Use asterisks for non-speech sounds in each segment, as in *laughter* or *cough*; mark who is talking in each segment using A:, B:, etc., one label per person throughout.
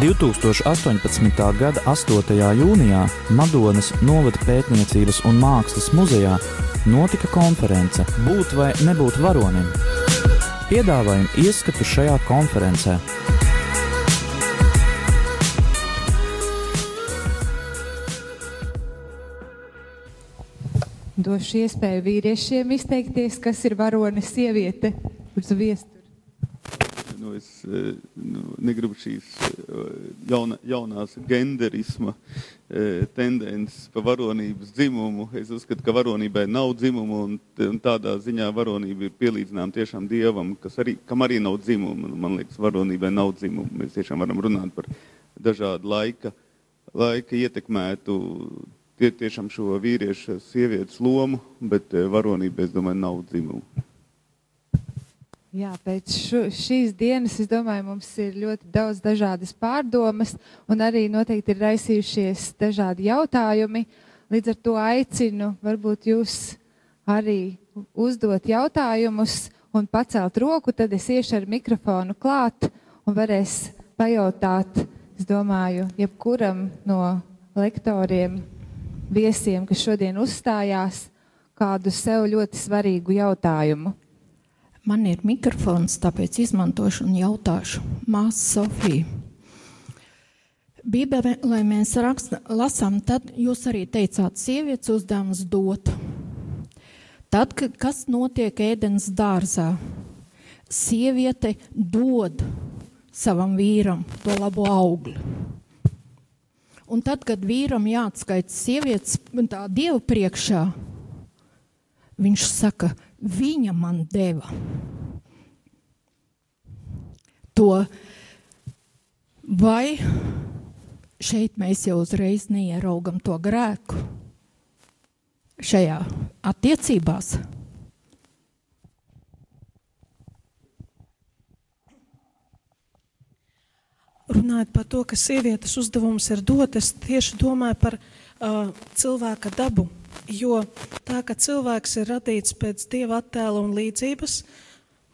A: 2018. gada 8. jūnijā Madonas novada pētniecības un mākslas muzejā notika konference Būt vai nebūt varonim. Piedāvājam ieskatu šajā konferencē.
B: Došu iespēju vīriešiem izteikties, kas ir varonis sieviete uz viestura.
C: Nu, es eh, nu, negribu šīs eh, jauna, jaunās genderisma eh, tendences par varonības dzimumu. Es uzskatu, ka varonībai nav dzimumu, un, un tādā ziņā varonība ir pielīdzināma tiešām dievam, kas arī, kam arī nav dzimumu. Man liekas, varonībai nav dzimumu. Mēs tiešām varam runāt par dažādu laika, laika ietekmētu tie, tiešām šo vīriešu sievietes lomu, bet varonība, es domāju, nav dzimumu.
B: Jā, pēc šu, šīs dienas, es domāju, mums ir ļoti daudz dažādas pārdomas, un arī noteikti ir raisījušies dažādi jautājumi. Līdz ar to aicinu, varbūt jūs arī uzdot jautājumus un pacelt roku, tad es iešu ar mikrofonu klāt un varēs pajautāt, es domāju, jebkuram no lektoriem, viesiem, kas šodien uzstājās, kādu sev ļoti svarīgu jautājumu.
D: Man ir mikrofons, tāpēc izmantošu un jautāšu. Māsa Sofija. Bībelē, mēs raksta, lasām, tad jūs arī teicāt, sievietes uzdevums dot. Tad, kas notiek ēdienas dārzā, sieviete dod savam vīram to labo augli. Un tad, kad vīram jāatskaita sievietes tā dievu priekšā, viņš saka, viņa man deva to, vai šeit mēs jau uzreiz neieraugam to grēku šajā attiecībās.
E: Runājot par to, ka sievietes uzdevums ir dot, es tieši domāju par uh, cilvēka dabu. Jo tā, ka cilvēks ir radīts pēc dieva attēla un līdzības,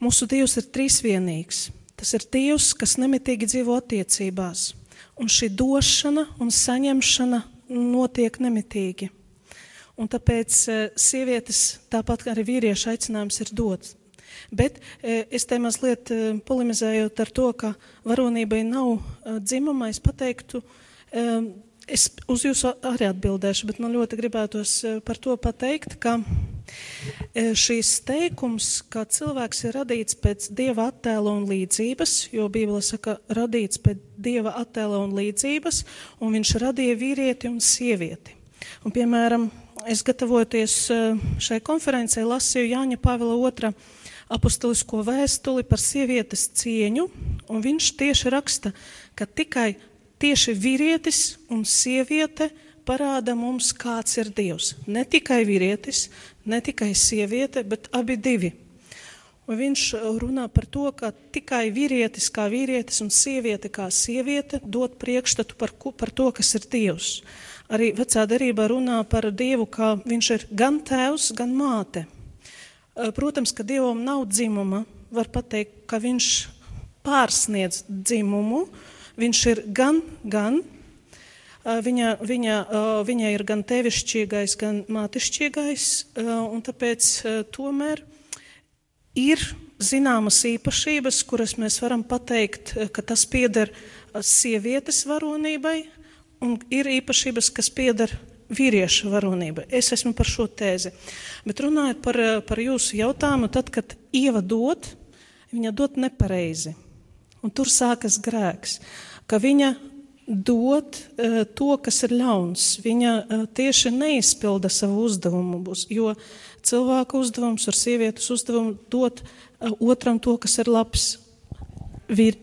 E: mūsu dievs ir trīsvienīgs. Tas ir dievs, kas nemitīgi dzīvo attiecībās. Un šī došana un saņemšana notiek nemitīgi. Un tāpēc uh, sievietes, tāpat kā arī vīriešu aicinājums ir dot. Bet e, es te mazliet e, polemizējot ar to, ka varonībai nav e, dzimuma, es pateiktu, es uz jūsu arī atbildēšu, bet man ļoti gribētos par to pateikt, ka šīs teikums, ka cilvēks ir radīts pēc dieva attēla un līdzības, jo Bībele saka, radīts pēc dieva attēla un līdzības, un viņš radīja vīrieti un sievieti. Un, piemēram, es gatavoties šai konferencei lasīju Jāņa Pāvila otra apustulisko vēstuli par sievietes cieņu, un viņš tieši raksta, ka tikai tieši vīrietis un sieviete parāda mums, kāds ir Dievs. Ne tikai vīrietis, ne tikai sieviete, bet abi divi. Un viņš runā par to, ka tikai vīrietis kā vīrietis un sieviete kā sieviete dod priekšstatu par, par to, kas ir Dievs. Arī vecā derībā runā par Dievu, kā viņš ir gan tēvs, gan māte. Eh, protams, ka Dievam nav dzimuma. Var teikt, ka viņš pārsniedz dzimumu. Viņš ir gan, gan. Viņa, viņa, viņa ir gan tevišķīgais, gan mātišķīgais, un tāpēc tomēr ir zināmas īpašības, kuras mēs varam pateikt, ka tas pieder sievietes varonībai, un ir īpašības, kas pieder vīrieša varonība. Es esmu par šo tēzi. Bet runājot par, par jūsu jautājumu, tad, kad Ieva dod, viņa dod nepareizi. Un tur sākas grēks, ka viņa dod uh, to, kas ir ļauns. Viņa uh, tieši neizpilda savu uzdevumu, jo cilvēka uzdevums ar sievietes uzdevumu dot uh, otram to, kas ir labs. Vir,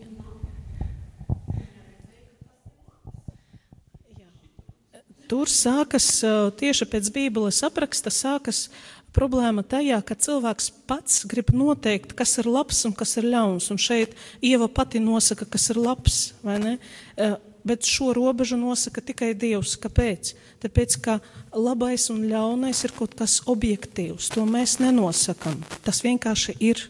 E: Tur sākas tieši pēc Bībeles apraksta, sākas problēma tajā, ka cilvēks pats grib noteikt, kas ir labs un kas ir ļauns. Un šeit Ieva pati nosaka, kas ir labs, vai ne? Bet šo robežu nosaka tikai Dievs. Kāpēc? Tāpēc, ka labais un ļaunais ir kaut kas objektīvs. To mēs nenosakam. Tas vienkārši ir.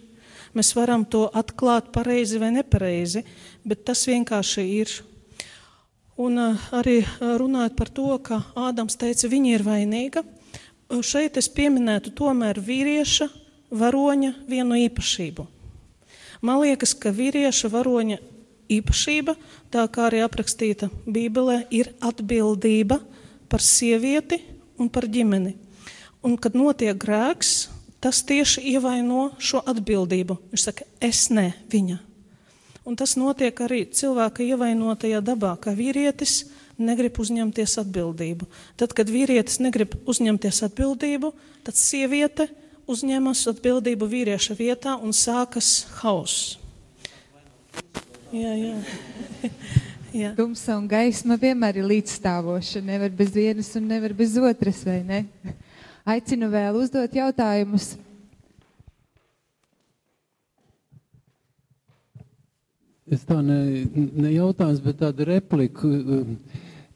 E: Mēs varam to atklāt pareizi vai nepareizi, bet tas vienkārši ir. Un arī runājot par to, ka Ādams teica, viņa ir vainīga, šeit es pieminētu tomēr vīrieša varoņa vienu īpašību. Man liekas, ka vīrieša varoņa īpašība, tā kā arī aprakstīta Bībelē, ir atbildība par sievieti un par ģimeni. Un, kad notiek grēks, tas tieši ievaino šo atbildību. Viņš saka, es ne viņa. Un tas notiek arī cilvēka ievainotajā dabā, ka vīrietis negrib uzņemties atbildību. Tad, kad vīrietis negrib uzņemties atbildību, tad sieviete uzņemas atbildību vīrieša vietā un sākas hauss. Jā, jā. *laughs*
B: jā. Tumsa un gaisma vienmēr ir līdzstāvoša. Nevar bez vienas un nevar bez otras, vai ne? *laughs* Aicinu vēl uzdot jautājumus.
F: Es tā ne, ne jautājums, bet tāda replika,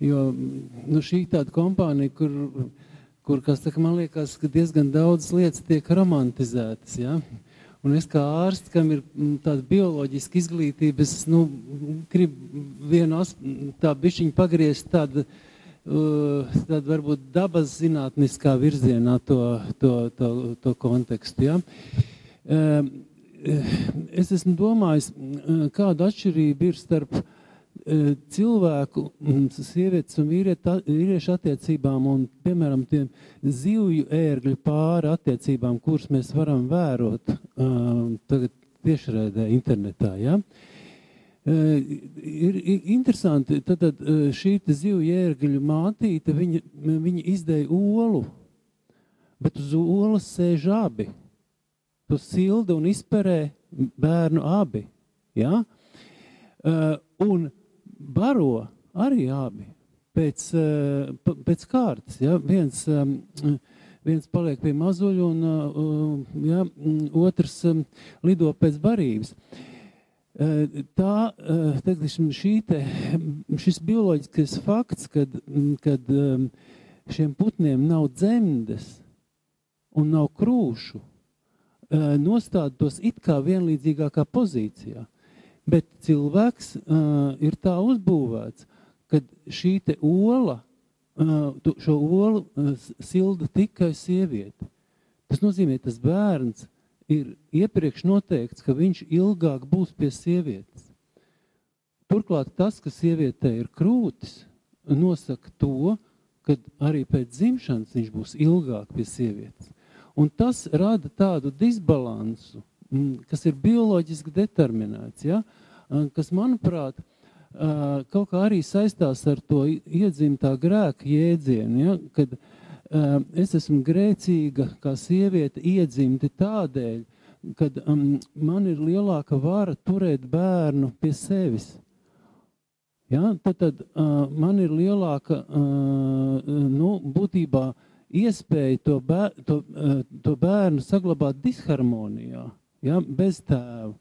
F: jo nu, šī tāda kompānija, kur, kur saka, man liekas, ka diezgan daudz lietas tiek romantizētas, ja? Un es kā ārsts, kam ir tāda bioloģiska izglītība, es nu, gribu vienu tā bišķiņu pagriezt tādu, uh, tādu varbūt dabas zinātniskā virzienā to, to, to, to kontekstu, ja? Uh, es esmu domājis, kāda atšķirība ir starp cilvēku, sievietes un vīriešu attiecībām un, piemēram, tiem zivju ērgļu pāri attiecībām, kuras mēs varam vērot tagad tiešraidē internetā. Ja? Ir interesanti, tad, tad šī zivju ērgļu mātīte, viņa, viņa izdēja olu, bet uz olas sēž abi tu sildi un izperē bērnu abi. Ja? Uh, un baro arī abi pēc, uh, pēc kārtas. Ja? Viens, um, viens paliek pie mazuļa, un uh, ja? otrs um, lido pēc barības. Uh, tā, uh, teiksim, te, šis bioloģiskais fakts, kad, kad um, šiem putniem nav dzemdes un nav krūšu, uh, nostāda tos it kā vienlīdzīgākā pozīcijā. Bet cilvēks uh, ir tā uzbūvēts, ka šī ola, uh, šo olu uh, silda tikai sieviete. Tas nozīmē, tas bērns ir iepriekš noteikts, ka viņš ilgāk būs pie sievietes. Turklāt tas, ka sievietē ir krūtis, nosaka to, ka arī pēc dzimšanas viņš būs ilgāk pie sievietes. Un tas rada tādu disbalansu, kas ir bioloģiski determinēts, ja? Kas, manuprāt, kaut kā arī saistās ar to iedzimtā grēka jēdzienu, ja? kad es esmu grēcīga kā sieviete iedzimti tādēļ, kad um, man ir lielāka vara turēt bērnu pie sevis. Ja? Tad, tad uh, man ir lielāka, uh, nu, būtībā, uh, iespēju to, bēr, to, eh, to bērnu saglabāt disharmonijā, ja, bez tēva.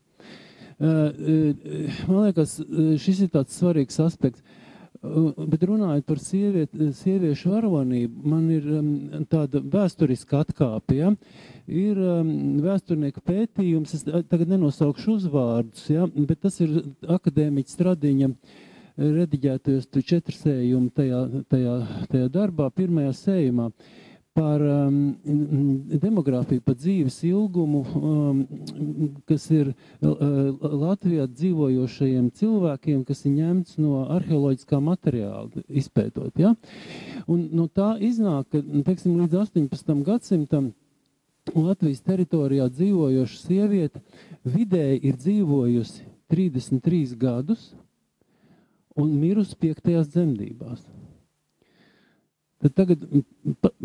F: Eh, eh, man liekas, šis ir tāds svarīgs aspekts. Bet runājot par sieviet, sieviešu varonību, man ir um, tāda vēsturiska atkāpe. Ja? Ir um, vēsturnieka pētījums, es tagad nenosaukšu uzvārdus, ja? bet tas ir akadēmiķa stradiņa uh, rediģētajos četru sējumu tajā, tajā, tajā darbā, pirmajā sējumā par um, demogrāfiju, par dzīves ilgumu, um, kas ir uh, Latvijā dzīvojošajiem cilvēkiem, kas ir ņemts no arheoloģiskā materiāla izpētot. Ja? Un no tā iznāk, ka teiksim, līdz 18. gadsimtam Latvijas teritorijā dzīvojoša sieviete vidēji ir dzīvojusi 33 gadus, un mirusi piektajās dzemdībās. Tad tagad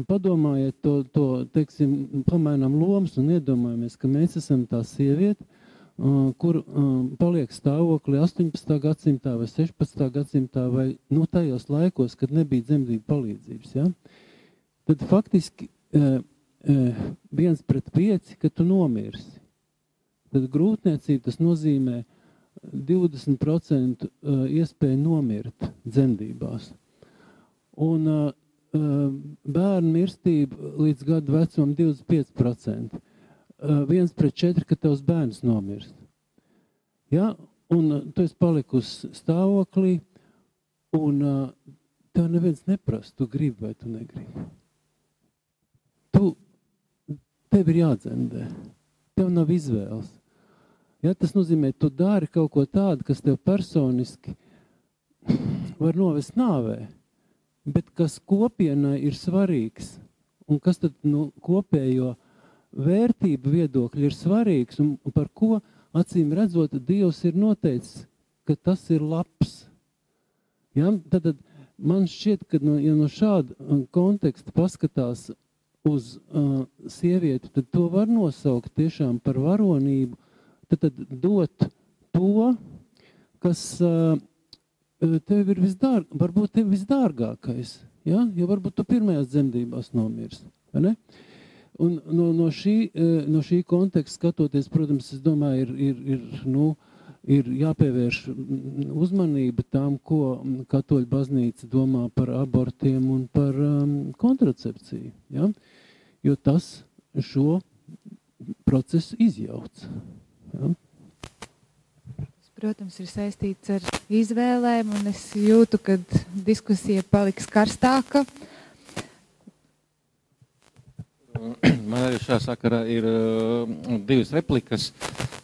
F: padomājiet to, to teiksim, pamainām lomas un iedomājamies, ka mēs esam tā sieviete, kur paliek stāvokli 18. gadsimtā vai 16. gadsimtā vai nu, tajos laikos, kad nebija dzemdību palīdzības. Ja? Tad faktiski viens pret pieci, ka tu nomirsi. Tad grūtniecība tas nozīmē 20% uh, iespēja nomirt dzemdībās. Un bērnu mirstība līdz gadu vecumam 25%. Viens pret četri, ka tavs bērns nomirst. Ja? Un tu esi palikusi stāvoklī, Un uh, tev neviens neprasa, tu gribi vai tu negribi. Tu, tev ir jādzemdē. Tev nav izvēles. Ja, tas nozīmē, tu dari kaut ko tādu, kas tev personiski var novest nāvē, bet kas kopienai ir svarīgs un kas tad nu, kopējo vērtību viedokļi ir svarīgs un par ko acīm redzot, Dievs ir noteicis, ka tas ir labs. Ja? Tad, tad man šķiet, ka no, ja no šāda uh, konteksta paskatās uz uh, sievieti, tad to var nosaukt tiešām par varonību, tad, tad dot to, kas uh, tev ir visdārg, varbūt tev visdārgākais, ja? jo varbūt tu pirmajās dzemdībās nomirsi, Un no, no, šī, no šī konteksta skatoties, protams, es domāju, ir, ir, ir, nu, ir jāpievērš uzmanība tam, ko katoļu baznīca domā par abortiem un par um, kontracepciju. Ja? Jo tas šo procesu izjauc. Ja?
B: Protams, ir saistīts ar izvēlēm, un es jūtu, ka diskusija paliks karstāka. Uh, *clears throat*
G: Man arī šajā sakarā ir uh, divas replikas.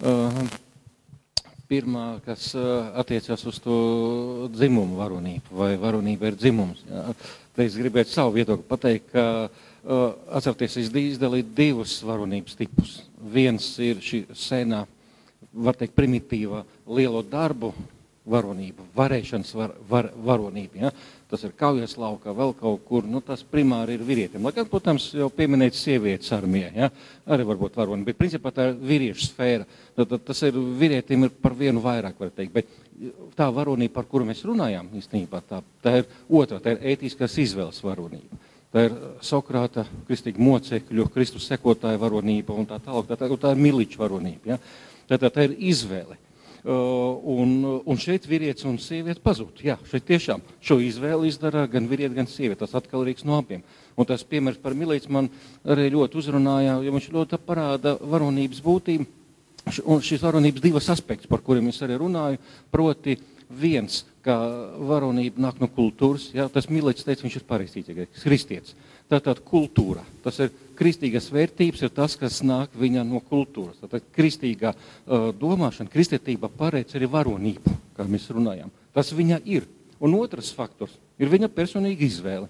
G: Uh, pirmā, kas uh, attiecas uz to dzimumu varonību, vai varonība ir dzimums. Jā. Te es gribētu savu viedokli pateikt, ka uh, atcerieties, es izdalīju divus varonības tipus. Viens ir šī senā, var teikt, primitīva lielo darbu varonība, varēšanas var, var, varonība. Ja? tas ir kaujas laukā, vēl kaut kur. Nu, tas primāri ir vīrietim. Lai gan, protams, jau pieminēt sievietes armijā, ja? arī varbūt varoni, bet principā tā ir vīriešu sfēra. Tad, tad tas ir vīrietim ir par vienu vairāk, var teikt. Bet tā varonība, par kuru mēs runājām, īstenībā tā, tā ir otrā, tā ir ētiskās izvēles varonība. Tā ir Sokrāta, kristīga mocekļu, Kristus sekotāja varonība un tā tālāk. Tā, tā, tā ir miliča varonība. Ja? Tā, tā, ir izvēle. Uh, un, un šeit vīrietis un sieviete pazūd. Jā, šeit tiešām šo izvēli izdara gan vīrietis, gan sieviete. Tas atkarīgs no abiem. Un tas piemērs par Milīts man arī ļoti uzrunāja, jo viņš ļoti parāda varonības būtību. Un šīs varonības divas aspekts, par kuriem es arī runāju, proti viens, ka varonība nāk no kultūras, jā, tas Milīts teica, viņš ir pareizticīgais, kristietis. Tātad kultūra, tas ir kristīgas vērtības, ir tas, kas nāk viņa no kultūras. Tātad kristīgā uh, domāšana, kristietība pareic arī varonību, kā mēs runājam. Tas viņa ir. Un otrs faktors ir viņa personīga izvēle,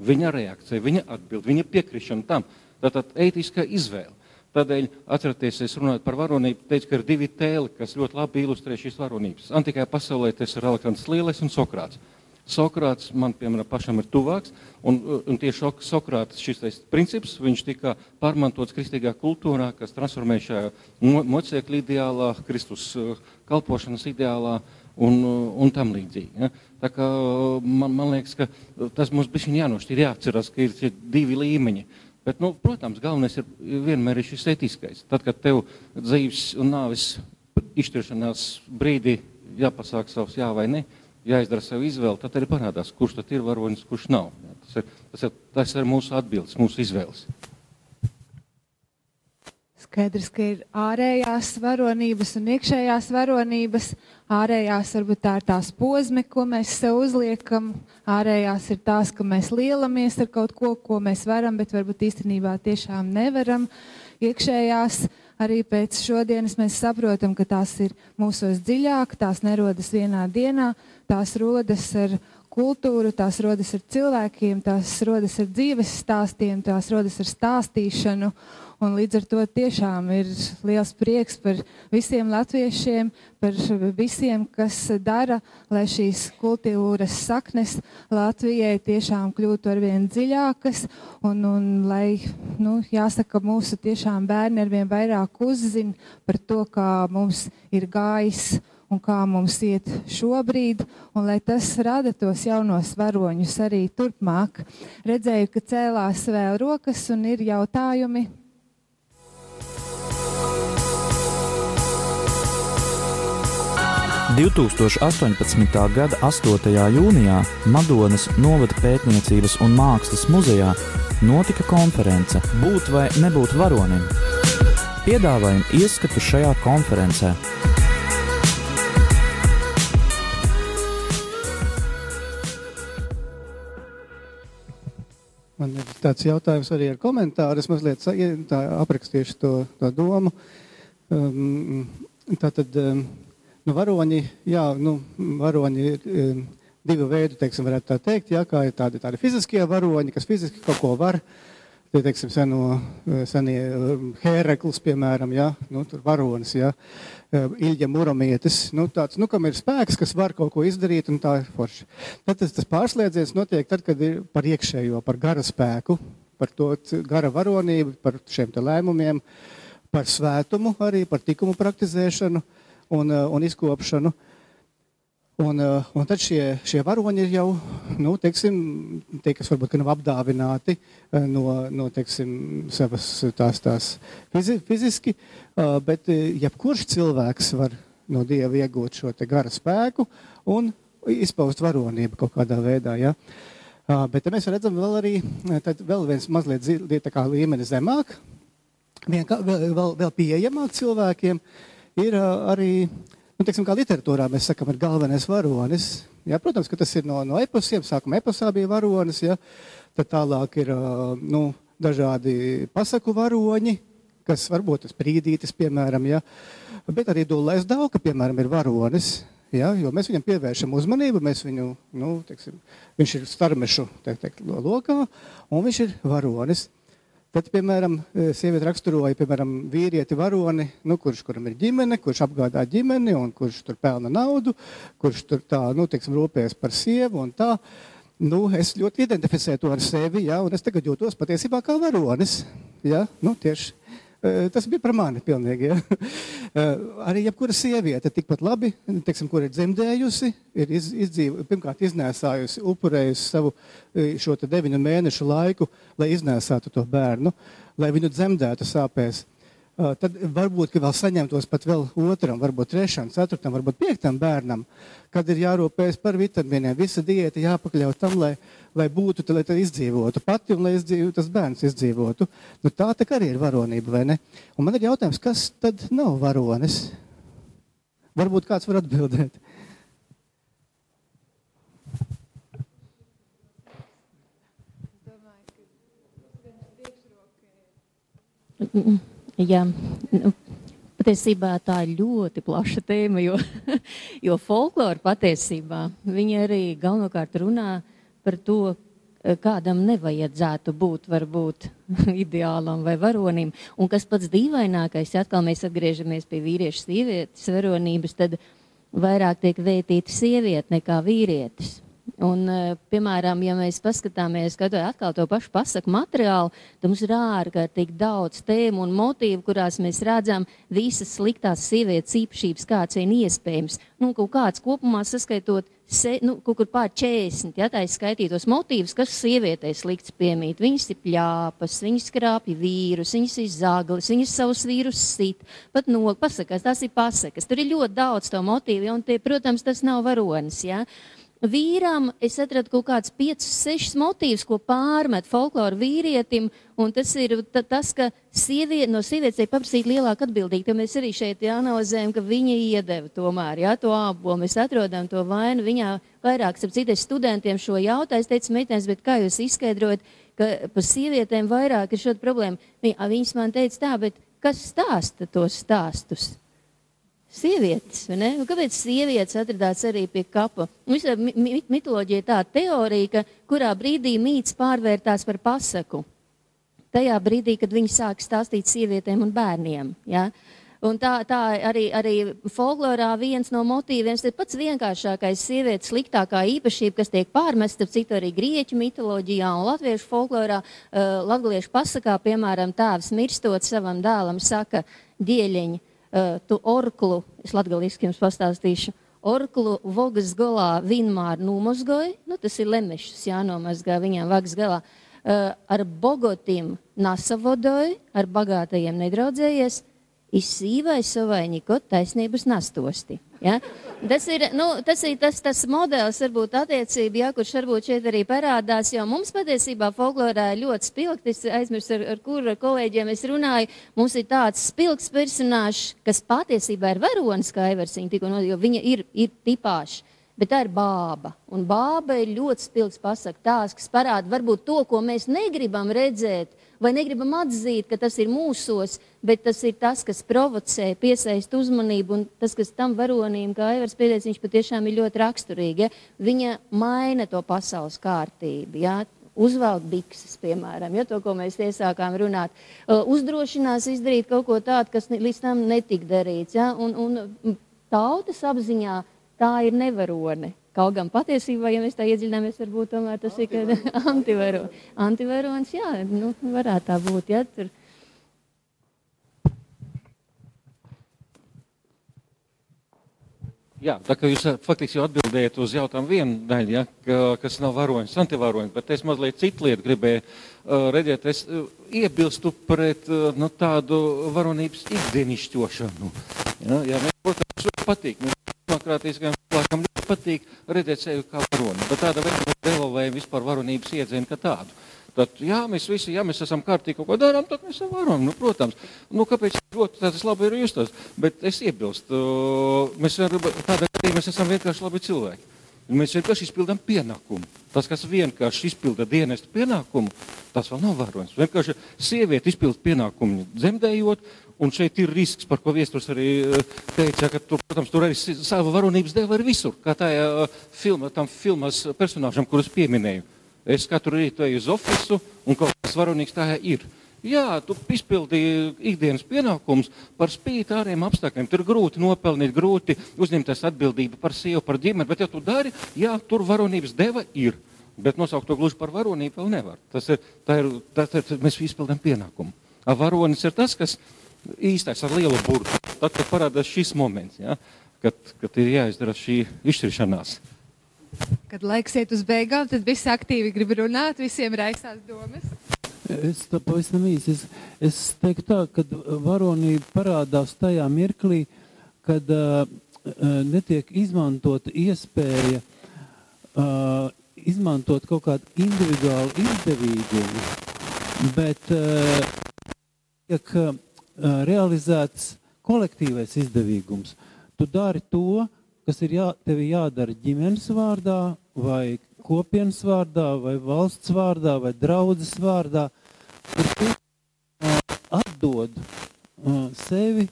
G: viņa reakcija, viņa atbild, viņa piekrišana tam. Tātad ētiskā izvēle. Tādēļ, atcerieties, es runāju par varonību, teicu, ka ir divi tēli, kas ļoti labi ilustrē šīs varonības. Antikajā pasaulē tas ir Aleksandrs Lielais un Sokrāts. Sokrāts man, piemēram, pašam ir tuvāks, un, un tieši Sokrāts šis princips, viņš tika pārmantots kristīgā kultūrā, kas transformē šajā mocekļu ideālā, Kristus uh, kalpošanas ideālā un, uh, un tam līdzīgi. Ja? Tā kā man, man liekas, ka tas mums bišķiņ jānošķir, jāatceras, ka ir divi līmeņi. Bet, nu, protams, galvenais ir vienmēr ir šis etiskais. Tad, kad tev dzīves un nāves izšķiršanās brīdī jāpasāk savs jā vai nē, jāizdara sev izvēle, tad arī parādās, kurš tad ir varonis, kurš nav. Jā, tas, ir, tas, ir, tas ir mūsu atbildes, mūsu izvēles.
B: Skaidrs, ka ir ārējās varonības un iekšējās varonības. Ārējās varbūt tā ir tās pozme, ko mēs sev uzliekam. Ārējās ir tās, ka mēs lielamies ar kaut ko, ko mēs varam, bet varbūt īstenībā tiešām nevaram. Iekšējās arī pēc šodienas mēs saprotam, ka tās ir mūsos dziļāk, tās nerodas vienā dienā, tās rodas ar kultūru, tās rodas ar cilvēkiem, tās rodas ar dzīves stāstiem, tās rodas ar stāstīšanu. Un līdz ar to tiešām ir liels prieks par visiem latviešiem, par visiem, kas dara, lai šīs kultūras saknes Latvijai tiešām kļūtu arvien dziļākas un, un lai, nu, jāsaka, mūsu tiešām bērni arvien vairāk uzzina par to, kā mums ir gājis un kā mums iet šobrīd, un lai tas rada tos jaunos varoņus arī turpmāk. Redzēju, ka cēlās vēl rokas un ir jautājumi.
A: 2018. gada 8. jūnijā Madonas novada pētniecības un mākslas muzejā notika konference Būt vai nebūt varonim. Piedāvājam ieskatu šajā konferencē.
H: Man ir tāds jautājums arī ar komentāru. Es mazliet aprakstīšu to, to domu. Um, tā tad um, nu, varoņi, jā, nu, varoņi ir um, divu veidu, teiksim, varētu tā teikt, jā, kā ir tādi, tādi fiziskie varoņi, kas fiziski kaut ko var. Tie, teiksim, seno, senie hēreklis, piemēram, jā, nu, tur varonis, jā, Ilģa Muramietis, nu, tāds, nu, kam ir spēks, kas var kaut ko izdarīt, un tā ir forši. Tad tas, tas pārslēdziens notiek tad, kad ir par iekšējo, par gara spēku, par to gara varonību, par šiem te lēmumiem, par svētumu arī, par tikumu praktizēšanu un, un izkopšanu. Un, eh, un tad šie, šie varoņi ir jau, nu, teiksim, tie, kas varbūt nav apdāvināti eh, no, no teiksim, savas tās, tās fizi, fiziski, eh, bet jebkurš cilvēks var no Dieva iegūt šo gara spēku un izpaust varonību kaut kādā veidā. Ja? Bet mēs redzam vēl arī vēl viens mazliet tā kā līmeni zemāk, vien, vēl, vēl, vēl pieejamāk cilvēkiem ir arī nu, teiksim, kā literatūrā mēs sakām, ir galvenais varonis. Jā, protams, ka tas ir no, no eposiem. Sākumā eposā bija varonis, ja? tad tālāk ir nu, dažādi pasaku varoņi, kas varbūt tas brīdītis, piemēram, ja? bet arī Dulais Dauka, piemēram, ir varonis. Ja, jo mēs viņam pievēršam uzmanību, mēs viņu, nu, teiksim, viņš ir starmešu teikt, teikt, lokā, un viņš ir varonis. Tad, piemēram, e, sieviete raksturoja, piemēram, vīrieti varoni, nu, kurš, kuram ir ģimene, kurš apgādā ģimeni un kurš tur pelna naudu, kurš tur tā, nu, teiksim, rūpējas par sievu un tā. Nu, es ļoti identificēju to ar sevi, ja, un es tagad jūtos patiesībā kā varonis. Ja, nu, tieši tas bija par mani pilnīgi. Ja? *laughs* Eh, arī jebkura sieviete tikpat labi, teiksim, kur ir dzemdējusi, ir iz, izdzīvo, pirmkārt iznēsājusi, upurējusi savu eh, šo deviņu mēnešu laiku, lai iznēsātu to bērnu, lai viņu dzemdētu sāpēs tad varbūt vēl saņemtos pat vēl otram, varbūt trešam, ceturtam, varbūt piektam bērnam, kad ir jārūpējas par vitamīniem. Visa diēta jāpakļaut tam, lai, lai būtu, lai tā izdzīvotu pati un lai izdzīvotu, tas bērns izdzīvotu. Nu, tā tā arī ir varonība, vai ne? Un man ir jautājums, kas tad nav varonis? Varbūt kāds var atbildēt.
I: Mm-mm. Jā, nu, patiesībā tā ir ļoti plaša tēma, jo, *laughs* jo folklora patiesībā viņi arī galvenokārt runā par to, kādam nevajadzētu būt varbūt *laughs* ideālam vai varonim. Un kas pats dīvainākais, ja atkal mēs atgriežamies pie vīriešu sievietes varonības, tad vairāk tiek vētīta sieviete nekā vīrietis. Un, eh, piemēram, ja mēs paskatāmies atkal to pašu pasaku materiālu, tad mums ir ārkārtīgi daudz tēmu un motīvu, kurās mēs redzam visas sliktās sievietes īpašības, kāds vien iespējams. Nu, kaut kāds kopumā saskaitot, se, nu, kaut kur pār 40, ja tā ir skaitītos motīvus, kas sievietei slikts piemīt. Viņas ir pļāpas, viņas skrāpja vīrus, viņas ir zaglis, viņas savus vīrus sit, pat no, pasakās, tas ir pasakas. Tur ir ļoti daudz to motīvu, ja, un tie, protams, tas nav varonis, ja. Vīram es atradu kaut kādus piecus, sešus motīvus, ko pārmet folkloru vīrietim, tas ir tas, ka sieviete, no sievietes ir paprasīt lielāku atbildību, ka mēs arī šeit jāanalizējam, ka viņa iedeva tomēr, jā, to abo, mēs atrodam to vainu, viņā vairāk, citas studentiem šo jautāju, es teicu, meitenes, bet kā jūs izskaidrojat, ka par sievietēm vairāk ir šāda problēma? Viņas man teica tā, bet kas stāsta tos stāstus? Sievietes. Nu, kāpēc sievietes atradās arī pie kapa? Visā mitoloģija tāda teorija, ka kurā brīdī mīts pārvērtās par pasaku. Tajā brīdī, kad viņi sāk stāstīt sievietēm un bērniem. Ja? Un tā, tā arī, arī folklorā viens no motīviem ir pats vienkāršākais sievietes sliktākā īpašība, kas tiek pārmesta, citu arī grieķu mitoloģijā un latviešu folklorā. Uh, latviešu pasakā, piemēram, tēvs mirstot savam dēlam, saka, dieļiņi, uh, tu orklu, es latgaliski jums pastāstīšu, orklu vogas galā vienmēr nomazgoja, nu tas ir lemešus jānomazgā viņām vagas galā, uh, ar bogotim nasavodoja, ar bagātajiem nedraudzējies, izsīvai savainiko taisnības nastosti. Ja? Tas ir, nu, tas ir tas, tas modelis, varbūt attiecība, ja, kurš varbūt šeit arī parādās, jo mums patiesībā folklorā ir ļoti spilgti, es aizmirsu, ar, ar kuru ar kolēģiem es runāju, mums ir tāds spilgs personāžs, kas patiesībā ir varonis, kā Eversīna tikko, no, jo viņa ir, ir tipāši. Bet tā ir bāba. Un bāba ir ļoti spilgts pasakts, tās, kas parāda varbūt to, ko mēs negribam redzēt, vai negribam atzīt, ka tas ir mūsos, bet tas ir tas, kas provocē, piesaista uzmanību. Un tas, kas tam varonim, kā Evers pieteicis, viņš patiešām ir ļoti raksturīgi. Ja? Viņa maina to pasaules kārtību. Ja? Uzvelk bikses, piemēram, ja to, ko mēs iesākām runāt. Uzdrošinās izdarīt kaut ko tādu, kas līdz tam netika darīts. Ja? Un, un tautas apziņā tā ir nevarone. Kaut gan patiesībā, ja mēs tā iedziļināmies, varbūt tomēr tas ir antivarons. Antivarons, jā, nu, varētu tā būt. Ja, tur.
G: Jā, tā kā jūs faktiski jau atbildējat uz jautājumu vienu daļu, ja, kas nav varonis, antivaronis, bet es mazliet citu lietu gribēju uh, redzēt. Es uh, iebilstu pret uh, nu, tādu varonības ikdienišķošanu. Ja, ja, mēs, protams, patīk. Mēs demokrātiskajam cilvēkam ļoti patīk redzēt sevi kā varoni, bet tāda veida devalvējam vispār varonības iedzienu kā tādu. Tad, jā, mēs visi, ja mēs esam kārtīgi kaut ko darām, tad mēs varam. Nu, protams, nu, kāpēc ļoti tas labi ir justos? Bet es iebilstu, mēs tādā mēs esam vienkārši labi cilvēki. Mēs vienkārši izpildām pienākumu. Tas, kas vienkārši izpilda dienestu pienākumu, tas vēl nav varonis. Vienkārši sieviete izpilda pienākumu dzemdējot, un šeit ir risks, par ko viesturs arī teica, ka tur, protams, tur arī sava varonības dēva ir visur, kā tā filma, tam filmas personāžam, kurus pieminēju. Es katru rītu eju uz ofisu, un kaut kas varonīgs tā ir. Jā, tu izpildīji ikdienas pienākumus par spīti ārējiem apstākļiem. Tur ir grūti nopelnīt, grūti uzņemties atbildību par sievu, par ģimeni. Bet, ja tu dari, jā, tur varonības deva ir. Bet nosaukt to gluži par varonību vēl nevar. Tas ir, tā ir, tā ir mēs izpildām pienākumu. Varonis ir tas, kas īstais ar lielu burtu. Tad, kad parādās šis moments, ja, kad, kad ir jāizdara šī izšķiršanās.
B: Kad laiks iet uz beigām, tad visi aktīvi grib runāt, visiem raisās domas.
F: Es tā pavisam īsi. Es, es teiktu tā, ka varonība parādās tajā mirklī, kad uh, netiek izmantota iespēja uh, izmantot kaut kādu individuālu izdevīgumu, bet uh, tiek uh, realizēts kolektīvais izdevīgums. Tu dari to, kas ir jā, tev jādara ģimenes vārdā, vai kopienas vārdā, vai valsts vārdā, vai draudzes vārdā, kur tu atdod sevi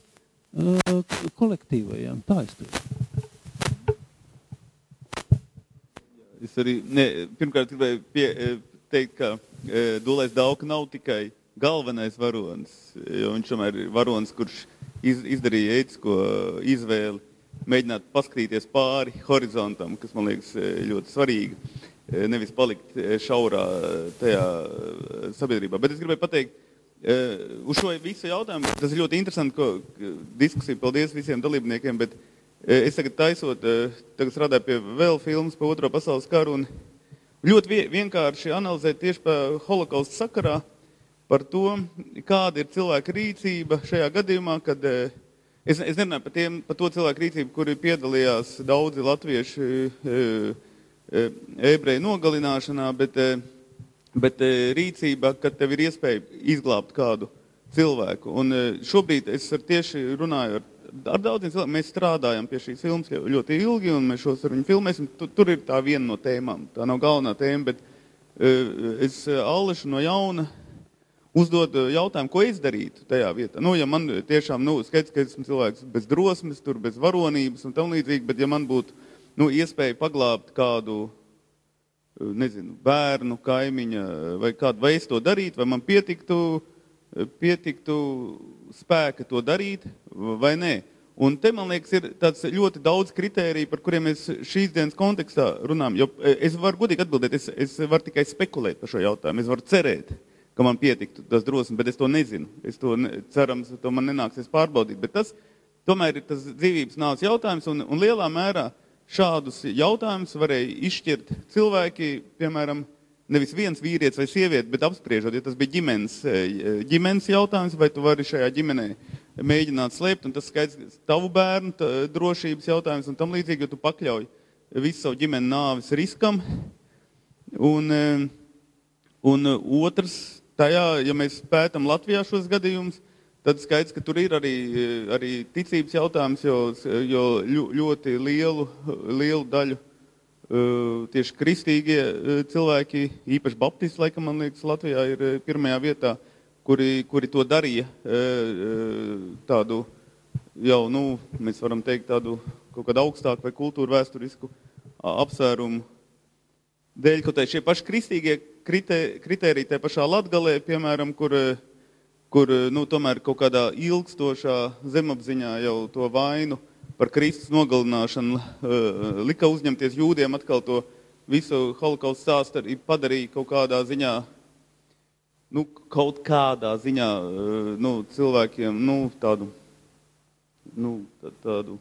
F: kolektīvajām. Tā es teiktu.
C: Es arī ne, pirmkārt gribēju pie, teikt, ka e, Dulais Dauka nav tikai galvenais varonis, viņš tomēr ir varonis, kurš iz, izdarīja ētisko izvēli mēģināt paskatīties pāri horizontam, kas man liekas ļoti svarīgi, nevis palikt šaurā tajā sabiedrībā. Bet es gribēju pateikt, uz šo visu jautājumu, tas ir ļoti interesanti, ko diskusija, paldies visiem dalībniekiem, bet es tagad taisot, tagad strādāju pie vēl filmas pa otro pasaules karu ļoti vienkārši analizēt tieši pa holokaustu sakarā par to, kāda ir cilvēka rīcība šajā gadījumā, kad uh, Es, es nerunāju par, tiem, par to cilvēku rīcību, kuri piedalījās daudzi latvieši e, e, ebreju nogalināšanā, bet, bet rīcība, kad tev ir iespēja izglābt kādu cilvēku. Un šobrīd es tieši runāju ar, ar daudziem cilvēkiem. Mēs strādājam pie šīs filmas ļoti ilgi, un mēs šos ar viņu filmēsim. Tur, tur ir tā viena no tēmām. Tā nav galvenā tēma, bet es Allešu no jauna uzdod eh, jautājumu, ko es darītu tajā vietā. Nu, ja man tiešām, nu, skaidrs, ka esmu cilvēks bez drosmes, tur bez varonības un tam līdzīgi, bet ja man būtu, nu, iespēja paglābt kādu, eh, nezinu, bērnu, kaimiņa vai kādu, vai es to darītu, vai man pietiktu, eh, pietiktu spēka to darīt vai nē. Un te, man liekas, ir tāds ļoti daudz kritēriju, par kuriem mēs šīs dienas kontekstā runājam. Jo es varu godīgi atbildēt, es, es varu tikai spekulēt par šo jautājumu, es varu cerēt. Uh, ka man pietiktu tas drosmes, bet es to nezinu. Es to ne, cerams, to man nenāksies pārbaudīt. Bet tas tomēr ir tas dzīvības nāves jautājums, un, un lielā mērā šādus jautājumus varēja izšķirt cilvēki, piemēram, nevis viens vīrietis vai sieviete, bet apspriežot, ja tas bija ģimenes, ģimenes jautājums, vai tu vari šajā ģimenē mēģināt slēpt, un tas skaidrs tavu bērnu tā, drošības jautājums un tam līdzīgi, jo tu pakļauj visu savu ģimeni nāvis riskam. Un, un otrs tajā, ja mēs pētām Latvijā šos gadījumus, tad skaidrs, ka tur ir arī, arī ticības jautājums, jo, jo ļoti lielu, lielu daļu tieši kristīgie cilvēki, īpaši baptisti, laikam, man liekas, Latvijā ir pirmajā vietā, kuri, kuri to darīja tādu jau, nu, mēs varam teikt, tādu kaut kādu augstāku vai kultūru vēsturisku apsvērumu dēļ, kaut arī šie paši kristīgie kritēriji tajā pašā Latgalē, piemēram, kur, kur nu, tomēr kaut kādā ilgstošā zemapziņā jau to vainu par Kristus nogalināšanu uh, lika uzņemties jūdiem atkal to visu holokaustu stāstu arī padarīja kaut kādā ziņā, nu, kaut kādā ziņā, uh, nu, cilvēkiem, nu, tādu, nu, tādu,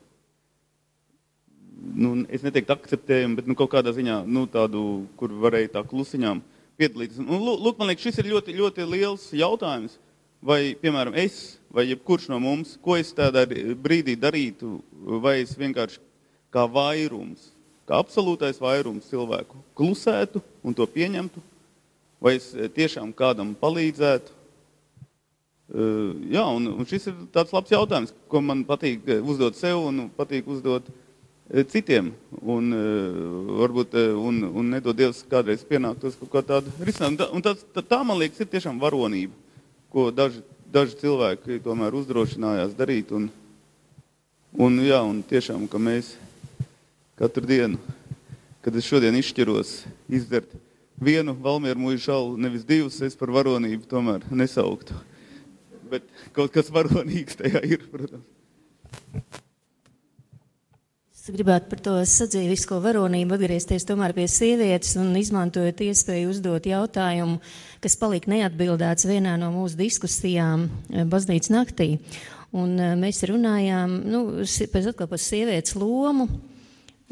C: nu, es neteiktu akceptējumu, bet, nu, kaut kādā ziņā, nu, tādu, kur varēja tā klusiņām piedalīties. Un, lūk, man liekas, šis ir ļoti, ļoti liels jautājums, vai, piemēram, es vai jebkurš no mums, ko es tādā brīdī darītu, vai es vienkārši kā vairums, kā absolūtais vairums cilvēku klusētu un to pieņemtu, vai es tiešām kādam palīdzētu. Uh, jā, un, šis ir tāds labs jautājums, ko man patīk uzdot sev un patīk uzdot citiem. Un, uh, varbūt, un, un nedod Dievs kādreiz pienāktos kaut kā tāda risinājuma. Un tā, tā, tā, man liekas, ir tiešām varonība, ko daži daži cilvēki tomēr uzdrošinājās darīt. Un, un, jā, un tiešām, ka mēs katru dienu, kad es šodien izšķiros izdzert vienu valmieru mūžu šalu, nevis divus, es par varonību tomēr nesauktu. Bet kaut kas varonīgs tajā ir, protams.
I: Es gribētu par to sadzīvisko varonību atgriezties tomēr pie sievietes un izmantojot iespēju uzdot jautājumu, kas palika neatbildēts vienā no mūsu diskusijām eh, baznīcas naktī. Un eh, mēs runājām nu, pēc atkal par sievietes lomu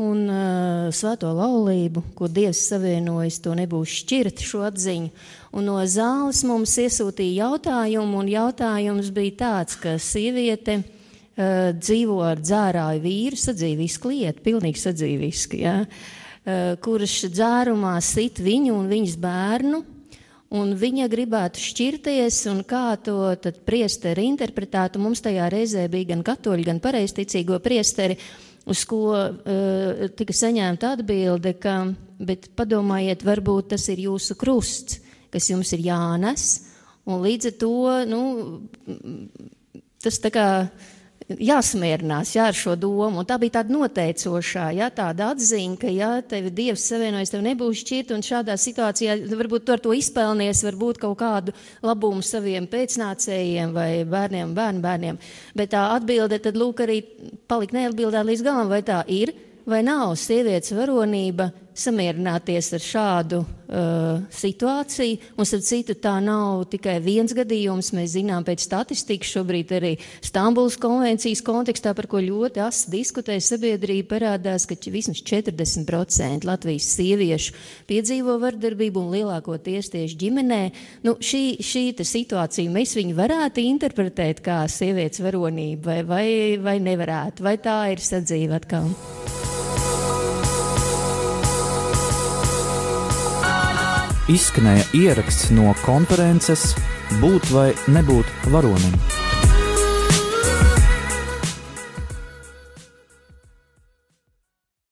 I: un uh, svēto laulību, ko Dievs savienojas, to nebūs šķirt šo atziņu. Un no zāles mums iesūtīja jautājumu, un jautājums bija tāds, ka sieviete uh, uh, dzīvo ar dzērāju vīru, sadzīvisku lietu, pilnīgi sadzīvisku, ja, uh, kurš dzērumā sit viņu un viņas bērnu. Un viņa gribētu šķirties, un kā to priesteri interpretētu. Mums tajā reizē bija gan katoļi, gan pareizticīgo priesteri, uz ko uh, tika saņemta atbilde, ka, bet padomājiet, varbūt tas ir jūsu krusts, kas jums ir jānes, un līdz ar to, nu, tas tā kā jāsamierinās jā, ar šo domu. Un tā bija tāda noteicošā, jā, tāda atziņa, ka, ja tevi Dievs savienojas, tev nebūs šķirt, un šādā situācijā varbūt tu ar to izpelnies, varbūt kaut kādu labumu saviem pēcnācējiem vai bērniem, bērnu bērniem. Bet tā atbilde tad lūk arī palika neatbildēt līdz galam, vai tā ir vai nav sievietes varonība samierināties ar šādu uh, situāciju. Un, starp citu, tā nav tikai viens gadījums. Mēs zinām pēc statistikas šobrīd arī Stambulas konvencijas kontekstā, par ko ļoti asi diskutē sabiedrība, parādās, ka vismaz 40% Latvijas sieviešu piedzīvo vardarbību un lielākoties tieši ģimenē. Nu, šī šī situācija mēs viņu varētu interpretēt kā sievietes varonību vai, vai, vai nevarētu, vai tā ir sadzīve atkal.
A: Izskanēja ieraksts no konferences Būt vai nebūt varonim.